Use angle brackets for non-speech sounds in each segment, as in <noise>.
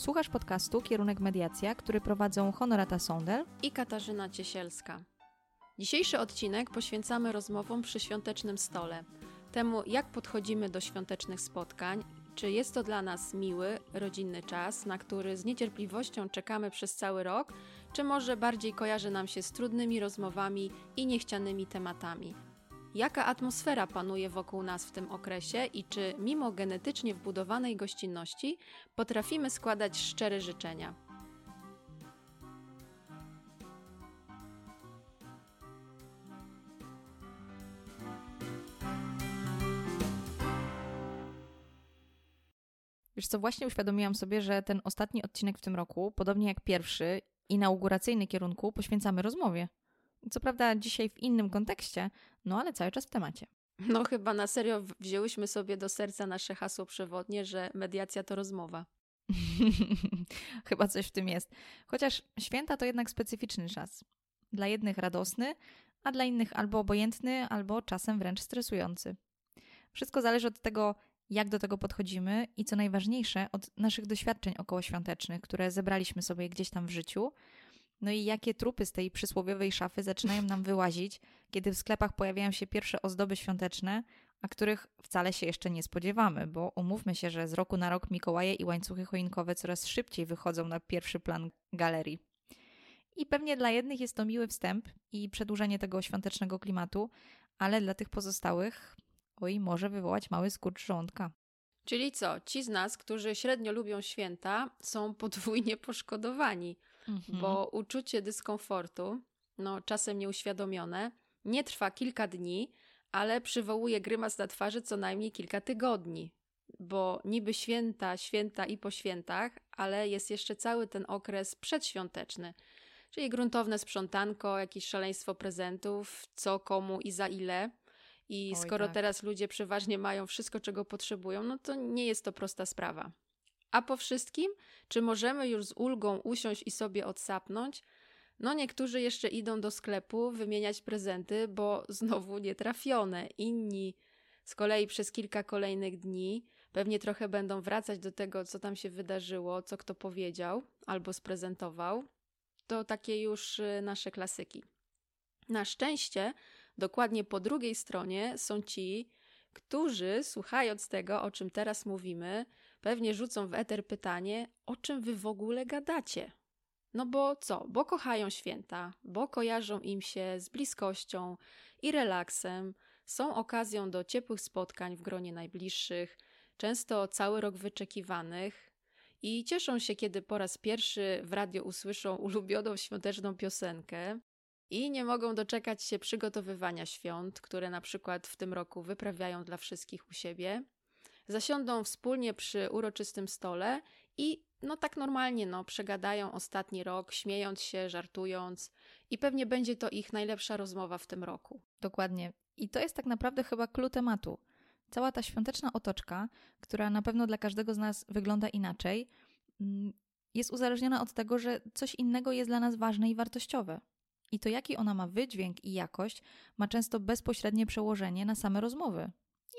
Słuchasz podcastu Kierunek Mediacja, który prowadzą Honorata Sondel i Katarzyna Ciesielska. Dzisiejszy odcinek poświęcamy rozmowom przy świątecznym stole, temu jak podchodzimy do świątecznych spotkań, czy jest to dla nas miły, rodzinny czas, na który z niecierpliwością czekamy przez cały rok, czy może bardziej kojarzy nam się z trudnymi rozmowami i niechcianymi tematami. Jaka atmosfera panuje wokół nas w tym okresie i czy mimo genetycznie wbudowanej gościnności potrafimy składać szczere życzenia? Wiesz co, właśnie uświadomiłam sobie, że ten ostatni odcinek w tym roku, podobnie jak pierwszy, inauguracyjny kierunku, poświęcamy rozmowie. Co prawda dzisiaj w innym kontekście, no ale cały czas w temacie. No chyba na serio wzięłyśmy sobie do serca nasze hasło przewodnie, że mediacja to rozmowa. <laughs> chyba coś w tym jest. Chociaż święta to jednak specyficzny czas. Dla jednych radosny, a dla innych albo obojętny, albo czasem wręcz stresujący. Wszystko zależy od tego, jak do tego podchodzimy i co najważniejsze, od naszych doświadczeń okołoświątecznych, które zebraliśmy sobie gdzieś tam w życiu. No i jakie trupy z tej przysłowiowej szafy zaczynają nam wyłazić, kiedy w sklepach pojawiają się pierwsze ozdoby świąteczne, a których wcale się jeszcze nie spodziewamy, bo umówmy się, że z roku na rok Mikołaje i łańcuchy choinkowe coraz szybciej wychodzą na pierwszy plan galerii. I pewnie dla jednych jest to miły wstęp i przedłużenie tego świątecznego klimatu, ale dla tych pozostałych oj, może wywołać mały skurcz żołądka. Czyli co? Ci z nas, którzy średnio lubią święta, są podwójnie poszkodowani, mhm. bo uczucie dyskomfortu, no czasem nieuświadomione, nie trwa kilka dni, ale przywołuje grymas na twarzy co najmniej kilka tygodni. Bo niby święta, święta i po świętach, ale jest jeszcze cały ten okres przedświąteczny, czyli gruntowne sprzątanko, jakieś szaleństwo prezentów, co komu i za ile. I Oj, skoro tak. teraz ludzie przeważnie mają wszystko, czego potrzebują, no to nie jest to prosta sprawa. A po wszystkim, czy możemy już z ulgą usiąść i sobie odsapnąć? No, niektórzy jeszcze idą do sklepu wymieniać prezenty, bo <laughs> znowu nietrafione. Inni z kolei przez kilka kolejnych dni pewnie trochę będą wracać do tego, co tam się wydarzyło, co kto powiedział albo sprezentował. To takie już y, nasze klasyki. Na szczęście Dokładnie po drugiej stronie są ci, którzy, słuchając tego, o czym teraz mówimy, pewnie rzucą w eter pytanie, o czym wy w ogóle gadacie. No bo co? Bo kochają święta, bo kojarzą im się z bliskością i relaksem, są okazją do ciepłych spotkań w gronie najbliższych, często cały rok wyczekiwanych i cieszą się, kiedy po raz pierwszy w radio usłyszą ulubioną świąteczną piosenkę, i nie mogą doczekać się przygotowywania świąt, które na przykład w tym roku wyprawiają dla wszystkich u siebie. Zasiądą wspólnie przy uroczystym stole i no tak normalnie no, przegadają ostatni rok, śmiejąc się, żartując i pewnie będzie to ich najlepsza rozmowa w tym roku. Dokładnie. I to jest tak naprawdę chyba klucz tematu. Cała ta świąteczna otoczka, która na pewno dla każdego z nas wygląda inaczej, mm, jest uzależniona od tego, że coś innego jest dla nas ważne i wartościowe. I to, jaki ona ma wydźwięk i jakość, ma często bezpośrednie przełożenie na same rozmowy.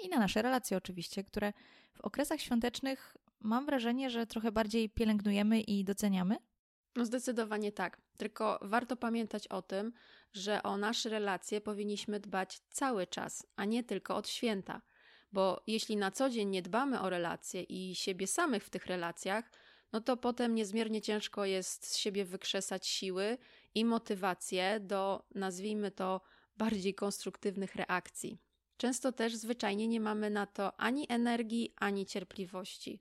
I na nasze relacje, oczywiście, które w okresach świątecznych mam wrażenie, że trochę bardziej pielęgnujemy i doceniamy. No zdecydowanie tak. Tylko warto pamiętać o tym, że o nasze relacje powinniśmy dbać cały czas, a nie tylko od święta. Bo jeśli na co dzień nie dbamy o relacje i siebie samych w tych relacjach, no to potem niezmiernie ciężko jest z siebie wykrzesać siły i motywację do, nazwijmy to, bardziej konstruktywnych reakcji. Często też zwyczajnie nie mamy na to ani energii, ani cierpliwości.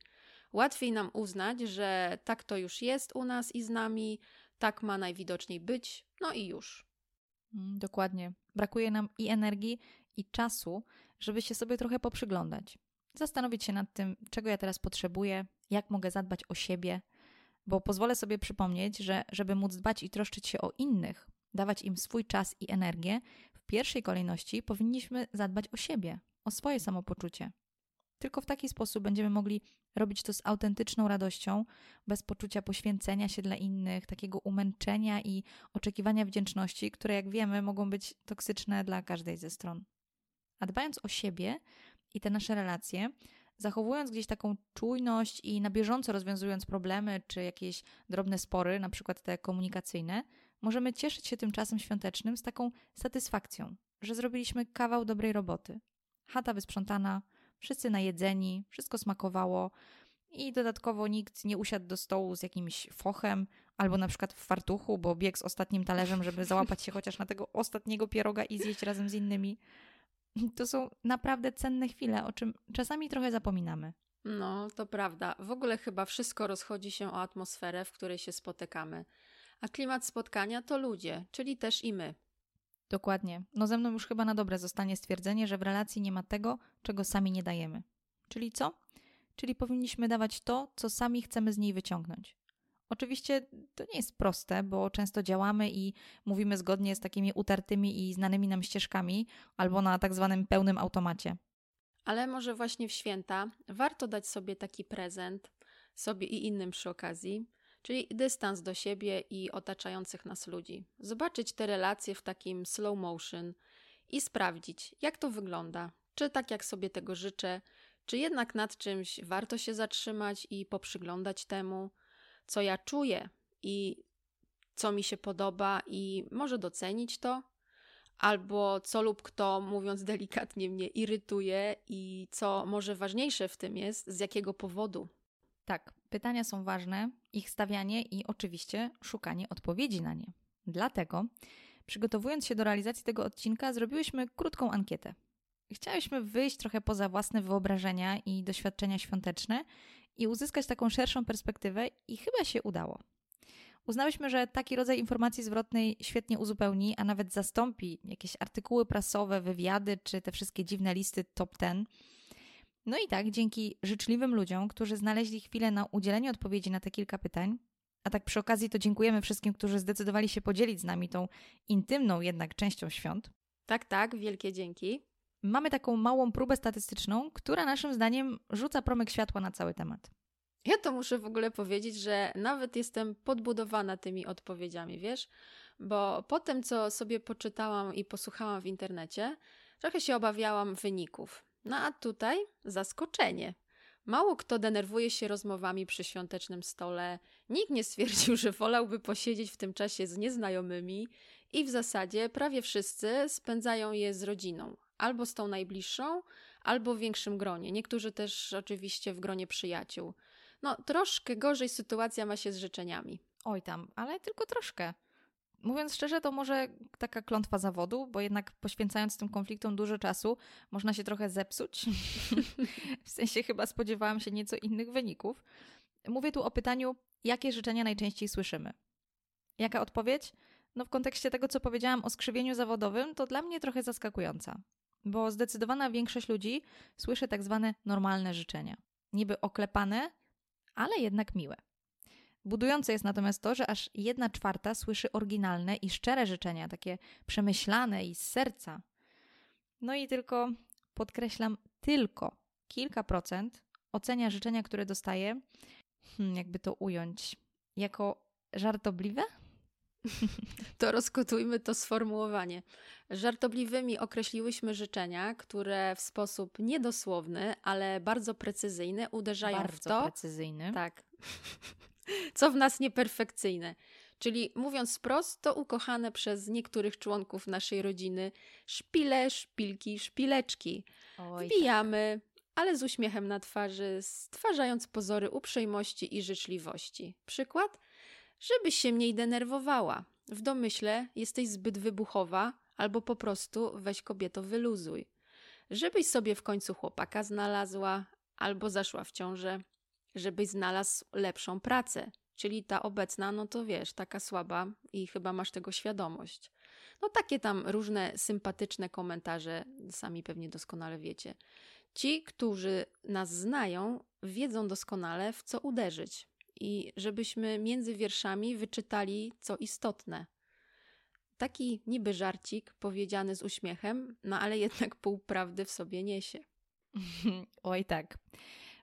Łatwiej nam uznać, że tak to już jest u nas i z nami, tak ma najwidoczniej być, no i już. Mm, dokładnie. Brakuje nam i energii, i czasu, żeby się sobie trochę poprzyglądać. Zastanowić się nad tym, czego ja teraz potrzebuję, jak mogę zadbać o siebie, bo pozwolę sobie przypomnieć, że żeby móc dbać i troszczyć się o innych, dawać im swój czas i energię, w pierwszej kolejności powinniśmy zadbać o siebie, o swoje samopoczucie. Tylko w taki sposób będziemy mogli robić to z autentyczną radością, bez poczucia poświęcenia się dla innych, takiego umęczenia i oczekiwania wdzięczności, które, jak wiemy, mogą być toksyczne dla każdej ze stron. A dbając o siebie i te nasze relacje, zachowując gdzieś taką czujność i na bieżąco rozwiązując problemy czy jakieś drobne spory, na przykład te komunikacyjne, możemy cieszyć się tym czasem świątecznym z taką satysfakcją, że zrobiliśmy kawał dobrej roboty. Chata wysprzątana, wszyscy najedzeni, wszystko smakowało i dodatkowo nikt nie usiadł do stołu z jakimś fochem albo na przykład w fartuchu, bo biegł z ostatnim talerzem, żeby załapać się chociaż na tego ostatniego pieroga i zjeść razem z innymi. <laughs> To są naprawdę cenne chwile, o czym czasami trochę zapominamy. No, to prawda. W ogóle chyba wszystko rozchodzi się o atmosferę, w której się spotykamy. A klimat spotkania to ludzie, czyli też i my. Dokładnie. No ze mną już chyba na dobre zostanie stwierdzenie, że w relacji nie ma tego, czego sami nie dajemy. Czyli co? Czyli powinniśmy dawać to, co sami chcemy z niej wyciągnąć. Oczywiście to nie jest proste, bo często działamy i mówimy zgodnie z takimi utartymi i znanymi nam ścieżkami, albo na tak zwanym pełnym automacie. Ale może właśnie w święta warto dać sobie taki prezent, sobie i innym przy okazji, czyli dystans do siebie i otaczających nas ludzi. Zobaczyć te relacje w takim slow motion i sprawdzić, jak to wygląda. Czy tak jak sobie tego życzę, czy jednak nad czymś warto się zatrzymać i poprzyglądać temu, co ja czuję i co mi się podoba, i może docenić to, albo co lub kto, mówiąc delikatnie, mnie irytuje i co może ważniejsze w tym jest, z jakiego powodu. Tak, pytania są ważne, ich stawianie i oczywiście szukanie odpowiedzi na nie. Dlatego, przygotowując się do realizacji tego odcinka, zrobiłyśmy krótką ankietę. Chciałyśmy wyjść trochę poza własne wyobrażenia i doświadczenia świąteczne i uzyskać taką szerszą perspektywę, i chyba się udało. Uznałyśmy, że taki rodzaj informacji zwrotnej świetnie uzupełni, a nawet zastąpi jakieś artykuły prasowe, wywiady czy te wszystkie dziwne listy top ten. No i tak, dzięki życzliwym ludziom, którzy znaleźli chwilę na udzielenie odpowiedzi na te kilka pytań, a tak przy okazji to dziękujemy wszystkim, którzy zdecydowali się podzielić z nami tą intymną jednak częścią świąt. Tak, tak, wielkie dzięki mamy taką małą próbę statystyczną, która naszym zdaniem rzuca promyk światła na cały temat. Ja to muszę w ogóle powiedzieć, że nawet jestem podbudowana tymi odpowiedziami, wiesz? Bo po tym, co sobie poczytałam i posłuchałam w internecie, trochę się obawiałam wyników. No a tutaj zaskoczenie. Mało kto denerwuje się rozmowami przy świątecznym stole, nikt nie stwierdził, że wolałby posiedzieć w tym czasie z nieznajomymi i w zasadzie prawie wszyscy spędzają je z rodziną, albo z tą najbliższą, albo w większym gronie. Niektórzy też oczywiście w gronie przyjaciół. No, troszkę gorzej sytuacja ma się z życzeniami. Oj tam, ale tylko troszkę. Mówiąc szczerze, to może taka klątwa zawodu, bo jednak poświęcając tym konfliktom dużo czasu, można się trochę zepsuć. <laughs> w sensie chyba spodziewałam się nieco innych wyników. Mówię tu o pytaniu, jakie życzenia najczęściej słyszymy. Jaka odpowiedź? No w kontekście tego, co powiedziałam o skrzywieniu zawodowym, to dla mnie trochę zaskakująca bo zdecydowana większość ludzi słyszy tak zwane normalne życzenia. Niby oklepane, ale jednak miłe. Budujące jest natomiast to, że aż jedna czwarta słyszy oryginalne i szczere życzenia, takie przemyślane i z serca. No i tylko, podkreślam, tylko kilka procent ocenia życzenia, które dostaje, hmm, jakby to ująć, jako żartobliwe To rozkotujmy to sformułowanie. Żartobliwymi określiłyśmy życzenia, które w sposób niedosłowny, ale bardzo precyzyjny uderzają bardzo w to. precyzyjny. Tak. Co w nas nieperfekcyjne. Czyli mówiąc wprost, to ukochane przez niektórych członków naszej rodziny szpile, szpilki, szpileczki. Oj, Wbijamy, tak. ale z uśmiechem na twarzy, stwarzając pozory uprzejmości i życzliwości. Przykład? Żebyś się mniej denerwowała. W domyśle jesteś zbyt wybuchowa, albo po prostu weź kobieto wyluzuj. Żebyś sobie w końcu chłopaka znalazła, albo zaszła w ciążę, żebyś znalazł lepszą pracę, czyli ta obecna, no to wiesz, taka słaba i chyba masz tego świadomość. No takie tam różne sympatyczne komentarze, sami pewnie doskonale wiecie. Ci, którzy nas znają, wiedzą doskonale, w co uderzyć i żebyśmy między wierszami wyczytali co istotne. Taki niby żarcik, powiedziany z uśmiechem, no ale jednak pół prawdy w sobie niesie. <laughs> Oj, tak.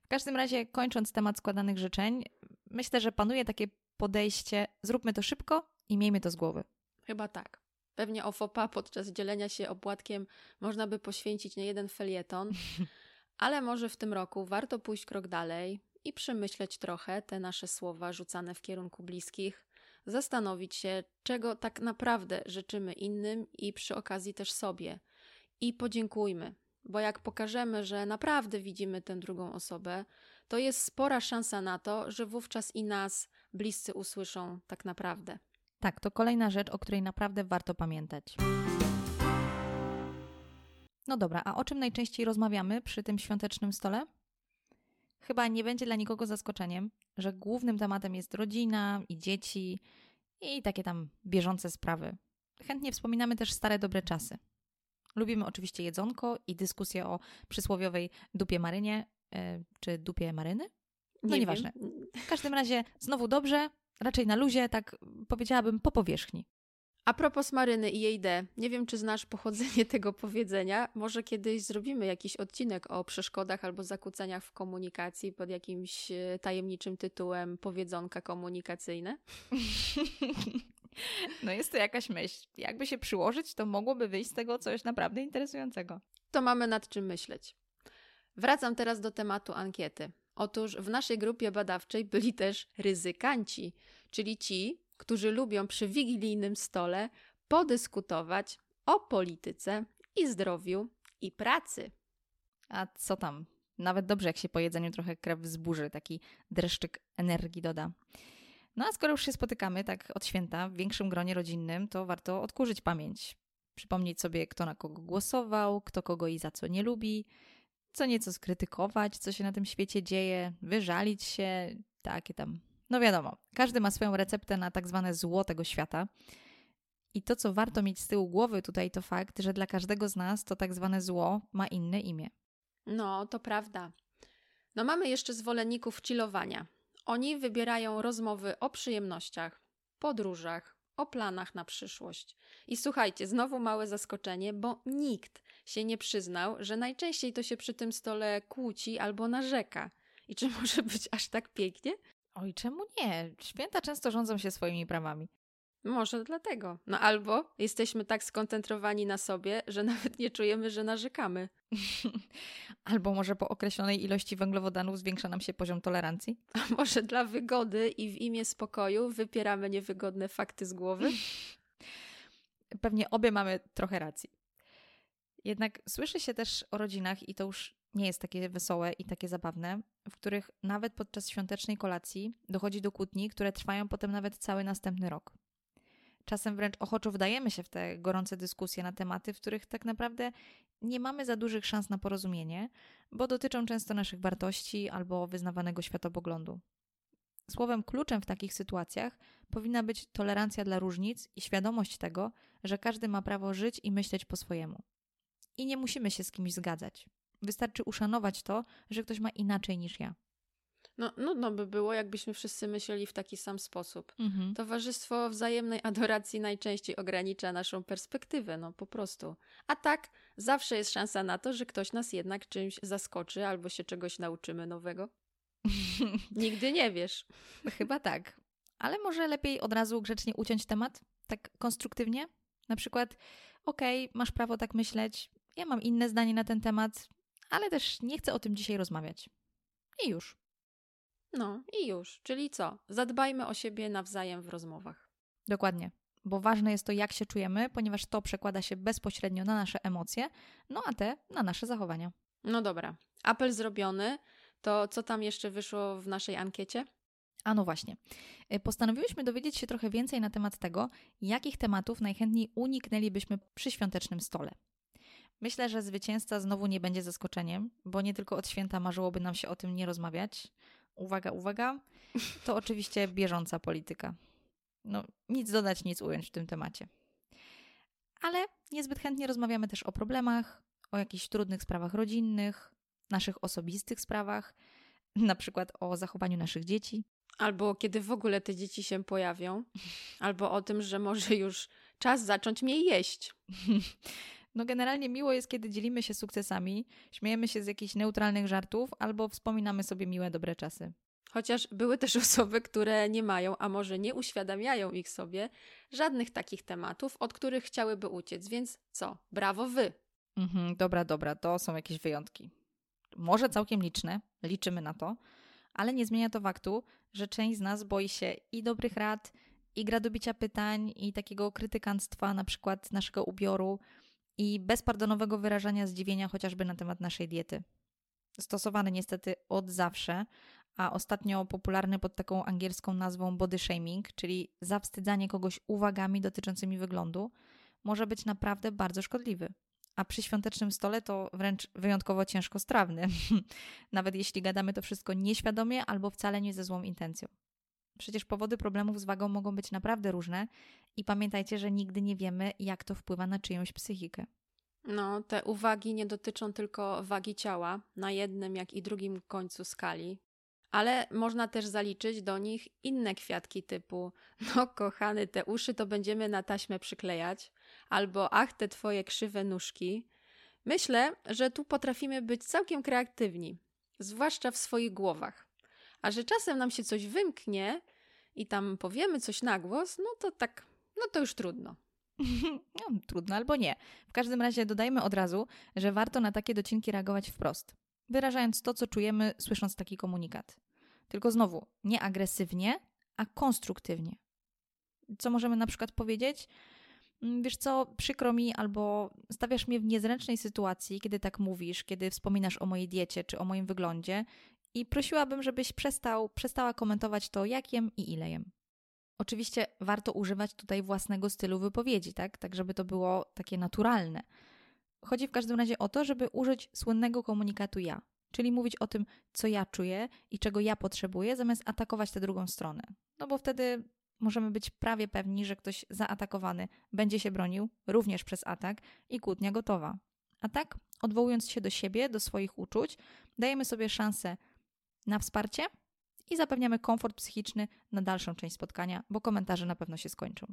W każdym razie, kończąc temat składanych życzeń, myślę, że panuje takie podejście: zróbmy to szybko i miejmy to z głowy. Chyba tak. Pewnie o FOPA podczas dzielenia się opłatkiem można by poświęcić nie jeden felieton, <laughs> Ale może w tym roku warto pójść krok dalej i przemyśleć trochę te nasze słowa rzucane w kierunku bliskich, zastanowić się, czego tak naprawdę życzymy innym i przy okazji też sobie. I podziękujmy, bo jak pokażemy, że naprawdę widzimy tę drugą osobę, to jest spora szansa na to, że wówczas i nas bliscy usłyszą tak naprawdę. Tak, to kolejna rzecz, o której naprawdę warto pamiętać. No dobra, a o czym najczęściej rozmawiamy przy tym świątecznym stole? Chyba nie będzie dla nikogo zaskoczeniem, że głównym tematem jest rodzina i dzieci i takie tam bieżące sprawy. Chętnie wspominamy też stare dobre czasy. Lubimy oczywiście jedzonko i dyskusję o przysłowiowej dupie marynie, yy, czy dupie maryny? No nie nieważne. Wiem. W każdym razie znowu dobrze, raczej na luzie, tak powiedziałabym po powierzchni. A propos Maryny i jej D, nie wiem, czy znasz pochodzenie <laughs> tego powiedzenia. Może kiedyś zrobimy jakiś odcinek o przeszkodach albo zakłóceniach w komunikacji pod jakimś e, tajemniczym tytułem Powiedzonka komunikacyjne? <laughs> No jest to jakaś myśl. Jakby się przyłożyć, to mogłoby wyjść z tego coś naprawdę interesującego. To mamy nad czym myśleć. Wracam teraz do tematu ankiety. Otóż w naszej grupie badawczej byli też ryzykanci, czyli ci, którzy lubią przy wigilijnym stole podyskutować o polityce i zdrowiu i pracy. A co tam? Nawet dobrze, jak się po jedzeniu trochę krew wzburzy, taki dreszczyk energii doda. No a skoro już się spotykamy tak od święta w większym gronie rodzinnym, to warto odkurzyć pamięć. Przypomnieć sobie, kto na kogo głosował, kto kogo i za co nie lubi, co nieco skrytykować, co się na tym świecie dzieje, wyżalić się, takie tam no wiadomo, każdy ma swoją receptę na tak zwane zło tego świata. I to, co warto mieć z tyłu głowy tutaj, to fakt, że dla każdego z nas to tak zwane zło ma inne imię. No, to prawda. No, mamy jeszcze zwolenników chillowania. Oni wybierają rozmowy o przyjemnościach, podróżach, o planach na przyszłość. I słuchajcie, znowu małe zaskoczenie, bo nikt się nie przyznał, że najczęściej to się przy tym stole kłóci albo narzeka. I czy <laughs> może być aż tak pięknie? Oj, czemu nie? Święta często rządzą się swoimi prawami. Może dlatego. No albo jesteśmy tak skoncentrowani na sobie, że nawet nie czujemy, że narzekamy. <laughs> albo może po określonej ilości węglowodanów zwiększa nam się poziom tolerancji. <laughs> A może dla wygody i w imię spokoju wypieramy niewygodne fakty z głowy? <laughs> Pewnie obie mamy trochę racji. Jednak słyszy się też o rodzinach, i to już nie jest takie wesołe i takie zabawne, w których nawet podczas świątecznej kolacji dochodzi do kłótni, które trwają potem nawet cały następny rok. Czasem wręcz ochoczo wdajemy się w te gorące dyskusje na tematy, w których tak naprawdę nie mamy za dużych szans na porozumienie, bo dotyczą często naszych wartości albo wyznawanego światopoglądu. Słowem kluczem w takich sytuacjach powinna być tolerancja dla różnic i świadomość tego, że każdy ma prawo żyć i myśleć po swojemu. I nie musimy się z kimś zgadzać. Wystarczy uszanować to, że ktoś ma inaczej niż ja. No, nudno by było, jakbyśmy wszyscy myśleli w taki sam sposób. Mhm. Towarzystwo wzajemnej adoracji najczęściej ogranicza naszą perspektywę, no po prostu. A tak, zawsze jest szansa na to, że ktoś nas jednak czymś zaskoczy albo się czegoś nauczymy nowego. <laughs> Nigdy nie wiesz. Chyba tak. Ale może lepiej od razu grzecznie uciąć temat? Tak konstruktywnie? Na przykład, okej, okay, masz prawo tak myśleć, ja mam inne zdanie na ten temat, ale też nie chcę o tym dzisiaj rozmawiać. I już. No, i już. Czyli co? Zadbajmy o siebie nawzajem w rozmowach. Dokładnie. Bo ważne jest to, jak się czujemy, ponieważ to przekłada się bezpośrednio na nasze emocje, no a te na nasze zachowania. No dobra. Apel zrobiony. To co tam jeszcze wyszło w naszej ankiecie? A no właśnie. Y, postanowiłyśmy dowiedzieć się trochę więcej na temat tego, jakich tematów najchętniej uniknęlibyśmy przy świątecznym stole. Myślę, że zwycięzca znowu nie będzie zaskoczeniem, bo nie tylko od święta marzyłoby nam się o tym nie rozmawiać. Uwaga, uwaga. To <laughs> oczywiście bieżąca polityka. No, nic dodać, nic ująć w tym temacie. Ale niezbyt chętnie rozmawiamy też o problemach, o jakichś trudnych sprawach rodzinnych, naszych osobistych sprawach, na przykład o zachowaniu naszych dzieci. Albo kiedy w ogóle te dzieci się pojawią, <laughs> albo o tym, że może już czas zacząć mniej jeść. <laughs> No generalnie miło jest, kiedy dzielimy się sukcesami, śmiejemy się z jakichś neutralnych żartów albo wspominamy sobie miłe, dobre czasy. Chociaż były też <laughs> osoby, które nie mają, a może nie uświadamiają ich sobie, żadnych takich tematów, od których chciałyby uciec. Więc co? Brawo wy! Mhm, dobra, dobra, to są jakieś wyjątki. może całkiem liczne, liczymy na to, ale nie zmienia to faktu, że część z nas boi się i dobrych rad, i gradobicia pytań, i takiego krytykanstwa, na przykład naszego ubioru, i bezpardonowego wyrażania zdziwienia chociażby na temat naszej diety. Stosowany niestety od zawsze, a ostatnio popularny pod taką angielską nazwą body shaming, czyli zawstydzanie kogoś uwagami dotyczącymi wyglądu, może być naprawdę bardzo szkodliwy. A przy świątecznym stole to wręcz wyjątkowo ciężko strawny, <laughs> nawet jeśli gadamy to wszystko nieświadomie albo wcale nie ze złą intencją. Przecież powody problemów z wagą mogą być naprawdę różne i pamiętajcie, że nigdy nie wiemy, jak to wpływa na czyjąś psychikę. No, te uwagi nie dotyczą tylko wagi ciała na jednym, jak i drugim końcu skali, ale można też zaliczyć do nich inne kwiatki typu <laughs> no kochany, te uszy to będziemy na taśmę przyklejać, albo ach, te twoje krzywe nóżki. Myślę, że tu potrafimy być całkiem kreatywni, zwłaszcza w swoich głowach. A że czasem nam się coś wymknie i tam powiemy coś na głos, no to tak, no to już trudno. <laughs> No, trudno albo nie. W każdym razie dodajmy od razu, że warto na takie docinki reagować wprost, wyrażając to, co czujemy, słysząc taki komunikat. Tylko znowu, nie agresywnie, a konstruktywnie. Co możemy na przykład powiedzieć? Mm, wiesz co, przykro mi, albo stawiasz mnie w niezręcznej sytuacji, kiedy tak mówisz, kiedy wspominasz o mojej diecie czy o moim wyglądzie i prosiłabym, żebyś przestał, przestała komentować to, jak jem i ile jem. Oczywiście warto używać tutaj własnego stylu wypowiedzi, tak? Tak, żeby to było takie naturalne. Chodzi w każdym razie o to, żeby użyć słynnego komunikatu ja, czyli mówić o tym, co ja czuję i czego ja potrzebuję, zamiast atakować tę drugą stronę. No bo wtedy możemy być prawie pewni, że ktoś zaatakowany będzie się bronił, również przez atak, i kłótnia gotowa. A tak, odwołując się do siebie, do swoich uczuć, dajemy sobie szansę na wsparcie i zapewniamy komfort psychiczny na dalszą część spotkania, bo komentarze na pewno się skończą.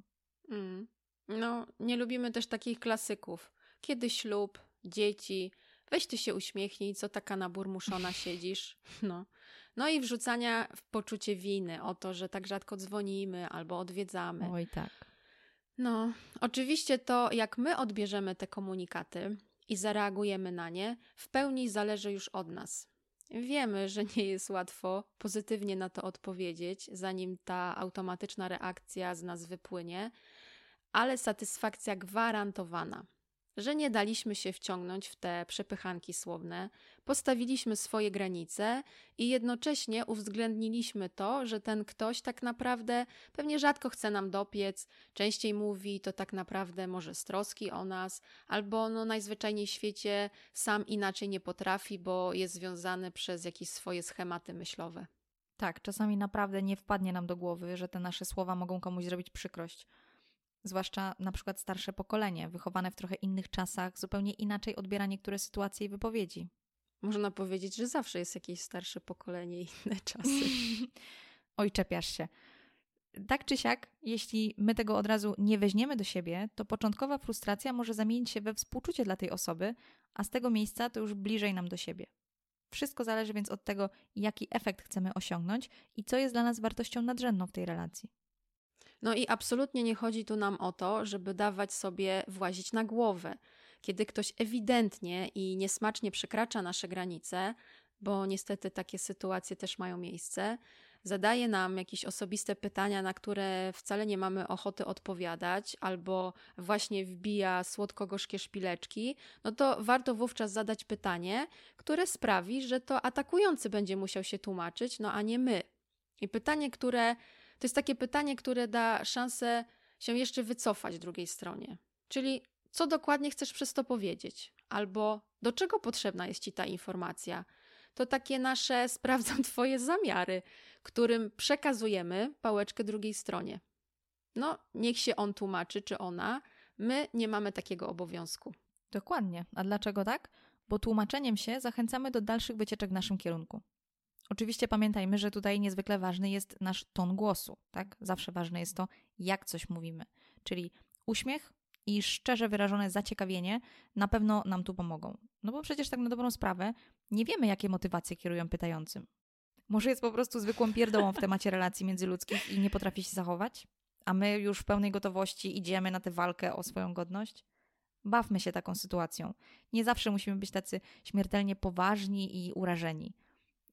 Mm. No, nie lubimy też takich klasyków. Kiedy ślub, dzieci, weź ty się uśmiechnij, co taka naburmuszona <laughs> siedzisz. No. no i wrzucania w poczucie winy o to, że tak rzadko dzwonimy albo odwiedzamy. Oj tak. No, oczywiście to, jak my odbierzemy te komunikaty i zareagujemy na nie, w pełni zależy już od nas. Wiemy, że nie jest łatwo pozytywnie na to odpowiedzieć, zanim ta automatyczna reakcja z nas wypłynie, ale satysfakcja gwarantowana że nie daliśmy się wciągnąć w te przepychanki słowne, postawiliśmy swoje granice i jednocześnie uwzględniliśmy to, że ten ktoś tak naprawdę pewnie rzadko chce nam dopiec, częściej mówi to tak naprawdę może z troski o nas, albo no najzwyczajniej w świecie sam inaczej nie potrafi, bo jest związany przez jakieś swoje schematy myślowe. Tak, czasami naprawdę nie wpadnie nam do głowy, że te nasze słowa mogą komuś zrobić przykrość zwłaszcza na przykład starsze pokolenie, wychowane w trochę innych czasach, zupełnie inaczej odbiera niektóre sytuacje i wypowiedzi. Można powiedzieć, że zawsze jest jakieś starsze pokolenie i inne <laughs> czasy. <laughs> Oj, czepiasz się. Tak czy siak, jeśli my tego od razu nie weźmiemy do siebie, to początkowa frustracja może zamienić się we współczucie dla tej osoby, a z tego miejsca to już bliżej nam do siebie. Wszystko zależy więc od tego, jaki efekt chcemy osiągnąć i co jest dla nas wartością nadrzędną w tej relacji. No i absolutnie nie chodzi tu nam o to, żeby dawać sobie włazić na głowę. Kiedy ktoś ewidentnie i niesmacznie przekracza nasze granice, bo niestety takie sytuacje też mają miejsce, zadaje nam jakieś osobiste pytania, na które wcale nie mamy ochoty odpowiadać, albo właśnie wbija słodko-gorzkie szpileczki, no to warto wówczas zadać pytanie, które sprawi, że to atakujący będzie musiał się tłumaczyć, no a nie my. I pytanie, które to jest takie pytanie, które da szansę się jeszcze wycofać drugiej stronie. Czyli co dokładnie chcesz przez to powiedzieć? Albo do czego potrzebna jest ci ta informacja? To takie nasze <laughs> sprawdzam twoje zamiary, którym przekazujemy pałeczkę drugiej stronie. No, niech się on tłumaczy, czy ona. My nie mamy takiego obowiązku. Dokładnie. A dlaczego tak? Bo tłumaczeniem się zachęcamy do dalszych wycieczek w naszym kierunku. Oczywiście pamiętajmy, że tutaj niezwykle ważny jest nasz ton głosu, tak? Zawsze ważne jest to, jak coś mówimy. Czyli uśmiech i szczerze wyrażone zaciekawienie na pewno nam tu pomogą. No bo przecież tak na dobrą sprawę nie wiemy, jakie motywacje kierują pytającym. Może jest po prostu zwykłą pierdołą w temacie relacji międzyludzkich i nie potrafi się zachować? A my już w pełnej gotowości idziemy na tę walkę o swoją godność? Bawmy się taką sytuacją. Nie zawsze musimy być tacy śmiertelnie poważni i urażeni.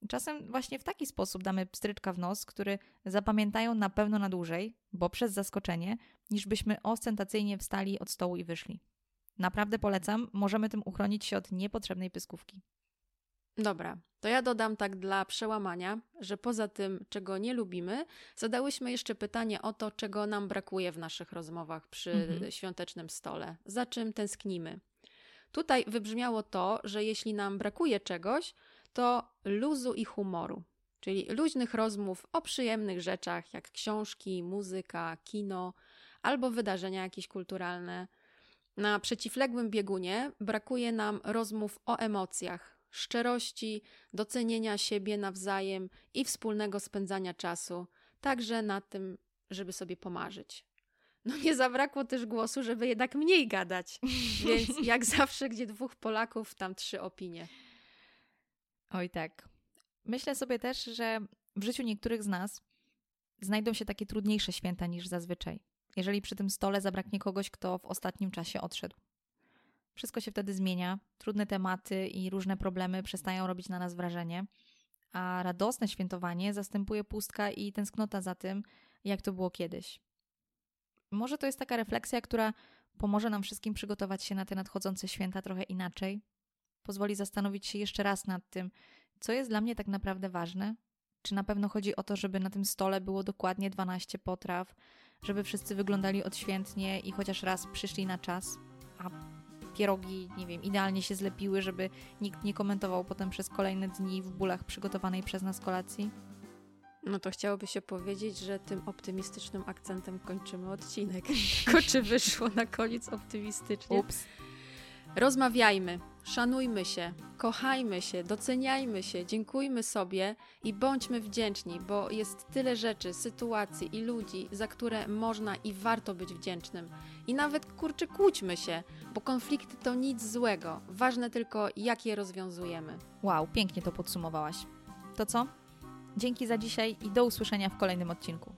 Czasem właśnie w taki sposób damy pstryczka w nos, który zapamiętają na pewno na dłużej, bo przez zaskoczenie, niż byśmy ostentacyjnie wstali od stołu i wyszli. Naprawdę polecam, możemy tym uchronić się od niepotrzebnej pyskówki. Dobra, to ja dodam tak dla przełamania, że poza tym, czego nie lubimy, zadałyśmy jeszcze pytanie o to, czego nam brakuje w naszych rozmowach przy mhm. świątecznym stole, za czym tęsknimy. Tutaj wybrzmiało to, że jeśli nam brakuje czegoś, to luzu i humoru, czyli luźnych rozmów o przyjemnych rzeczach, jak książki, muzyka, kino albo wydarzenia jakieś kulturalne. Na przeciwległym biegunie brakuje nam rozmów o emocjach, szczerości, docenienia siebie nawzajem i wspólnego spędzania czasu, także na tym, żeby sobie pomarzyć. No nie zabrakło też głosu, żeby jednak mniej gadać. <laughs> Więc jak zawsze, gdzie dwóch Polaków, tam trzy opinie. Oj tak. Myślę sobie też, że w życiu niektórych z nas znajdą się takie trudniejsze święta niż zazwyczaj, jeżeli przy tym stole zabraknie kogoś, kto w ostatnim czasie odszedł. Wszystko się wtedy zmienia, trudne tematy i różne problemy przestają robić na nas wrażenie, a radosne świętowanie zastępuje pustka i tęsknota za tym, jak to było kiedyś. Może to jest taka refleksja, która pomoże nam wszystkim przygotować się na te nadchodzące święta trochę inaczej, pozwoli zastanowić się jeszcze raz nad tym, co jest dla mnie tak naprawdę ważne. Czy na pewno chodzi o to, żeby na tym stole było dokładnie 12 potraw, żeby wszyscy wyglądali odświętnie i chociaż raz przyszli na czas, a pierogi, nie wiem, idealnie się zlepiły, żeby nikt nie komentował potem przez kolejne dni w bólach przygotowanej przez nas kolacji? No to chciałoby się powiedzieć, że tym optymistycznym akcentem kończymy odcinek. Tylko <laughs> czy wyszło na koniec optymistycznie? Ups. Rozmawiajmy, szanujmy się, kochajmy się, doceniajmy się, dziękujmy sobie i bądźmy wdzięczni, bo jest tyle rzeczy, sytuacji i ludzi, za które można i warto być wdzięcznym. I nawet kurczę, kłóćmy się, bo konflikty to nic złego. Ważne tylko, jak je rozwiązujemy. Wow, pięknie to podsumowałaś. To co? Dzięki za dzisiaj i do usłyszenia w kolejnym odcinku.